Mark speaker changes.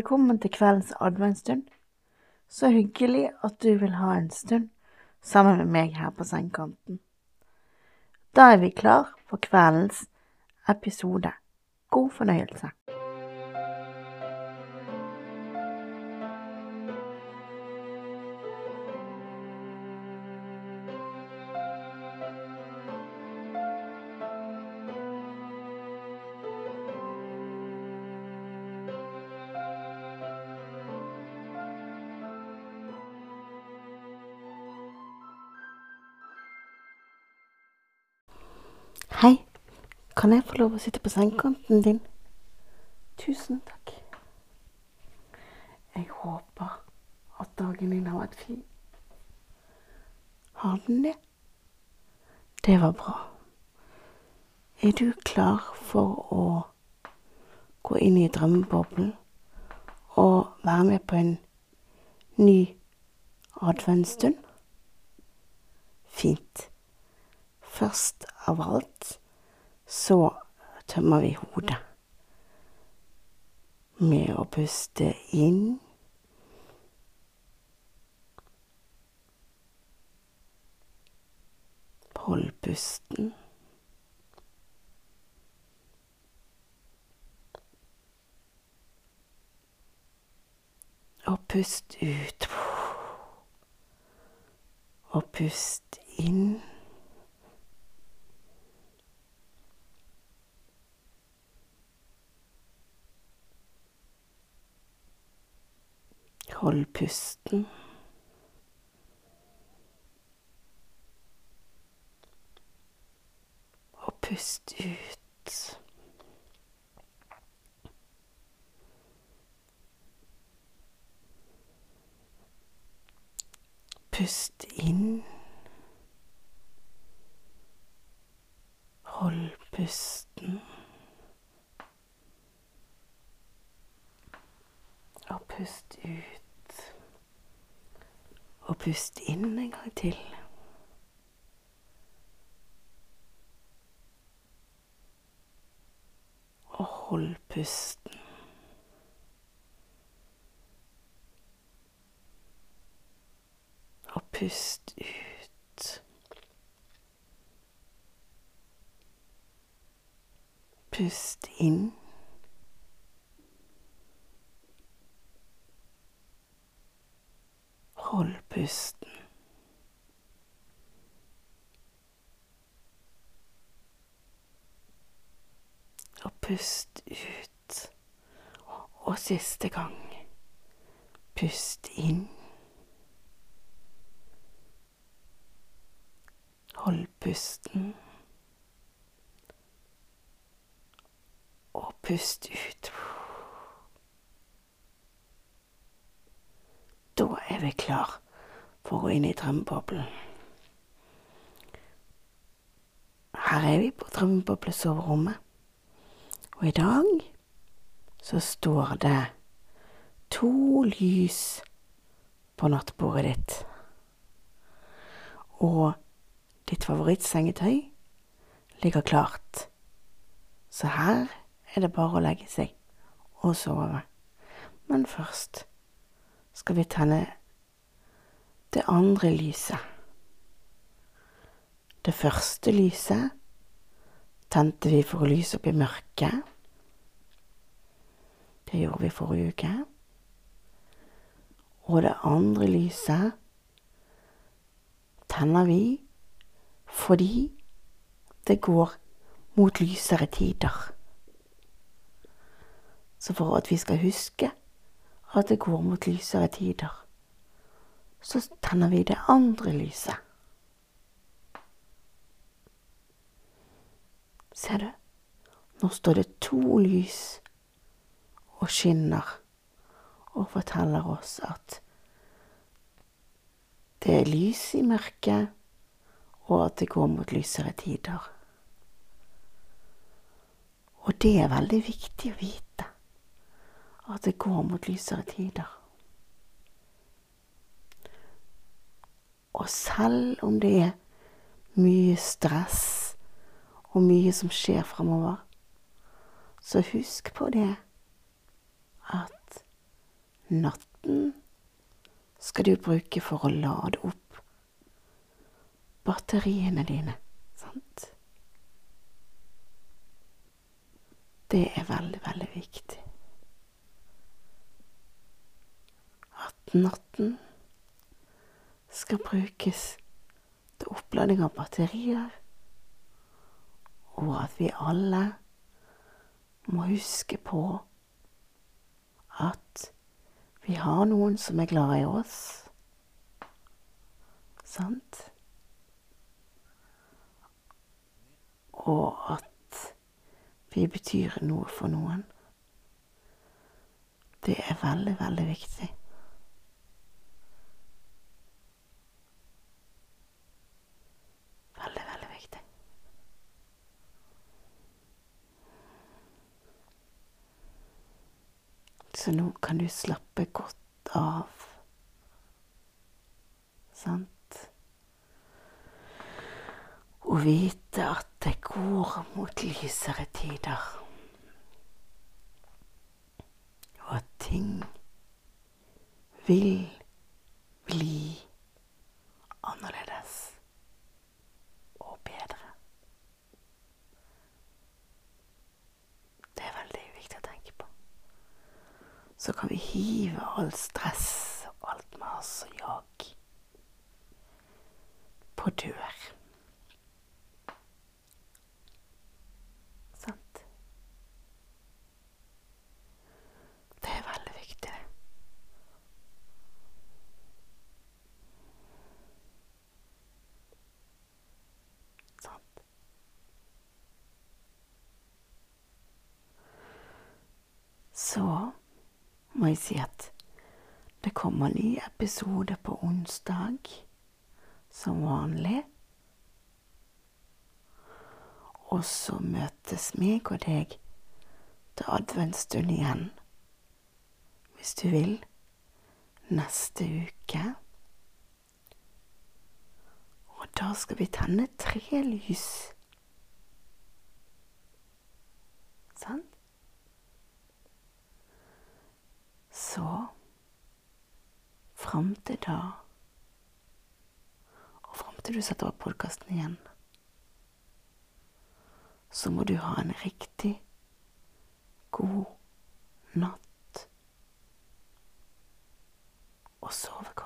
Speaker 1: Velkommen til kveldens adventsstund. Så hyggelig at du vil ha en stund sammen med meg her på sengekanten. Da er vi klar for kveldens episode. God fornøyelse. Hei, kan jeg få lov å sitte på sengekanten din? Tusen takk. Jeg håper at dagen din har vært fin. Har den det? Det var bra. Er du klar for å gå inn i drømmeboblen og være med på en ny adventsstund? Fint. Først av alt så tømmer vi hodet med å puste inn. Hold pusten. Og pust ut. Og pust inn. Hold pusten. Og pust ut. Pust inn. Hold pusten. Og pust ut. Og pust inn en gang til. Og hold pusten. Og pust ut. Pust inn. Hold pusten. Og pust ut. Og siste gang. Pust inn. Hold pusten. Og pust ut. Da er vi klar for å gå inn i drømmeboblen. Her er vi på drømmeboblesoverommet, og i dag så står det to lys på nattbordet ditt. Og ditt favorittsengetøy ligger klart, så her er det bare å legge seg og sove. Men først skal vi tenne det andre lyset. Det første lyset tente vi for å lyse opp i mørket. Det gjorde vi forrige uke. Og det andre lyset tenner vi fordi det går mot lysere tider. Så for at vi skal huske at det går mot lysere tider, så tenner vi det andre lyset. Ser du? Nå står det to lys og skinner og forteller oss at det er lys i mørket, og at det går mot lysere tider. Og det er veldig viktig å vite at det går mot lysere tider. Og selv om det er mye stress og mye som skjer fremover, så husk på det at natten skal du bruke for å lade opp batteriene dine, sant? Det er veldig, veldig viktig. At natten skal brukes til oppladning av batterier, og at vi alle må huske på at vi har noen som er glad i oss. Sant? Og at vi betyr noe for noen. Det er veldig, veldig viktig. Veldig, veldig viktig. Så nå kan du slappe godt av. Sant? Og vite at det går mot lysere tider. Og at ting vil bli annerledes og bedre. Det er veldig viktig å tenke på. Så kan vi hive all stress og alt mas og jag på dør. Sant? Det er veldig viktig, det. Sant? Så må jeg si at det kommer ny episode på onsdag, som vanlig. Og så møtes meg og deg til adventsstund igjen, hvis du vil, neste uke. Og da skal vi tenne tre lys. Sant? Så fram til da, og fram til du setter opp podkasten igjen, så må du ha en riktig god natt og sove godt.